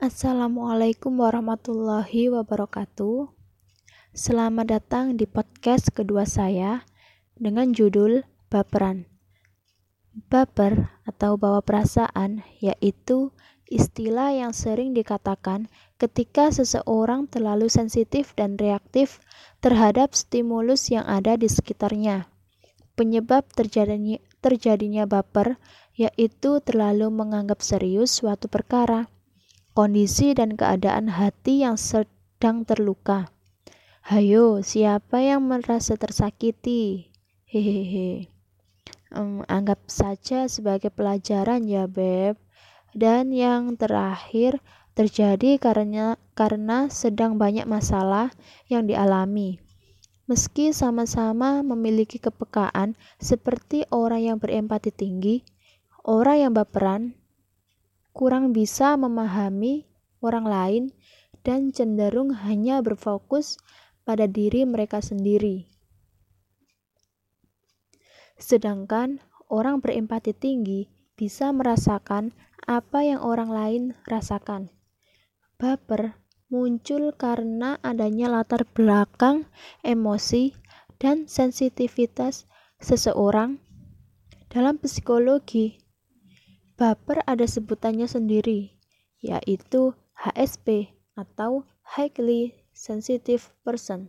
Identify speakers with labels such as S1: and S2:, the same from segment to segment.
S1: Assalamualaikum warahmatullahi wabarakatuh. Selamat datang di podcast kedua saya dengan judul Baperan. Baper atau bawa perasaan yaitu istilah yang sering dikatakan ketika seseorang terlalu sensitif dan reaktif terhadap stimulus yang ada di sekitarnya. Penyebab terjadinya, terjadinya baper yaitu terlalu menganggap serius suatu perkara kondisi dan keadaan hati yang sedang terluka. Hayo, siapa yang merasa tersakiti? Hehehe. Um, anggap saja sebagai pelajaran ya, Beb. Dan yang terakhir terjadi karena karena sedang banyak masalah yang dialami. Meski sama-sama memiliki kepekaan seperti orang yang berempati tinggi, orang yang baperan kurang bisa memahami orang lain dan cenderung hanya berfokus pada diri mereka sendiri. Sedangkan orang berempati tinggi bisa merasakan apa yang orang lain rasakan. Baper muncul karena adanya latar belakang emosi dan sensitivitas seseorang. Dalam psikologi, Baper ada sebutannya sendiri, yaitu HSP atau Highly Sensitive Person,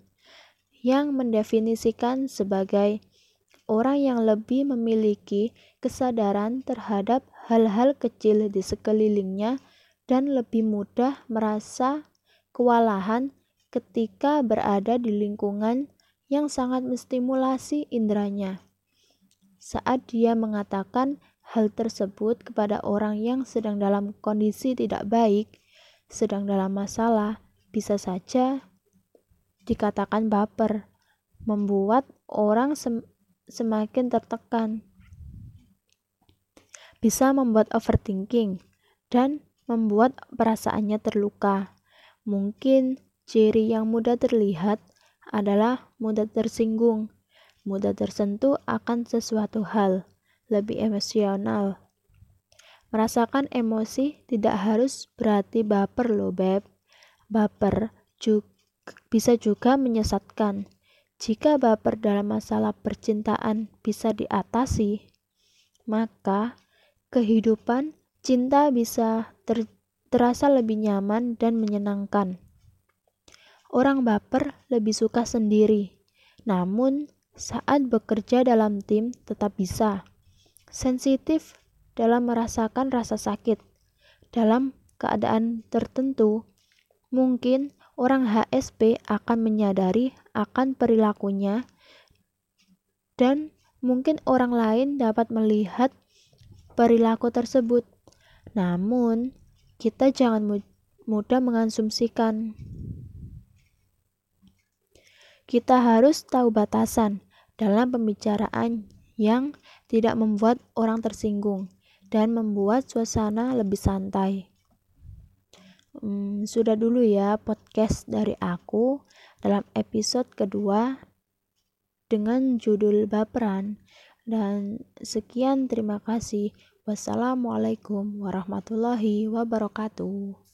S1: yang mendefinisikan sebagai orang yang lebih memiliki kesadaran terhadap hal-hal kecil di sekelilingnya dan lebih mudah merasa kewalahan ketika berada di lingkungan yang sangat menstimulasi inderanya. Saat dia mengatakan hal tersebut kepada orang yang sedang dalam kondisi tidak baik, sedang dalam masalah, bisa saja dikatakan baper, membuat orang sem semakin tertekan, bisa membuat overthinking, dan membuat perasaannya terluka. Mungkin ciri yang mudah terlihat adalah mudah tersinggung, mudah tersentuh akan sesuatu hal lebih emosional. Merasakan emosi tidak harus berarti baper loh beb. Baper juga, bisa juga menyesatkan. Jika baper dalam masalah percintaan bisa diatasi, maka kehidupan cinta bisa ter, terasa lebih nyaman dan menyenangkan. Orang baper lebih suka sendiri, namun saat bekerja dalam tim tetap bisa sensitif dalam merasakan rasa sakit. Dalam keadaan tertentu, mungkin orang HSP akan menyadari akan perilakunya dan mungkin orang lain dapat melihat perilaku tersebut. Namun, kita jangan mudah mengasumsikan. Kita harus tahu batasan dalam pembicaraan yang tidak membuat orang tersinggung dan membuat suasana lebih santai. Hmm, sudah dulu ya podcast dari aku dalam episode kedua dengan judul baperan. Dan sekian terima kasih. Wassalamualaikum warahmatullahi wabarakatuh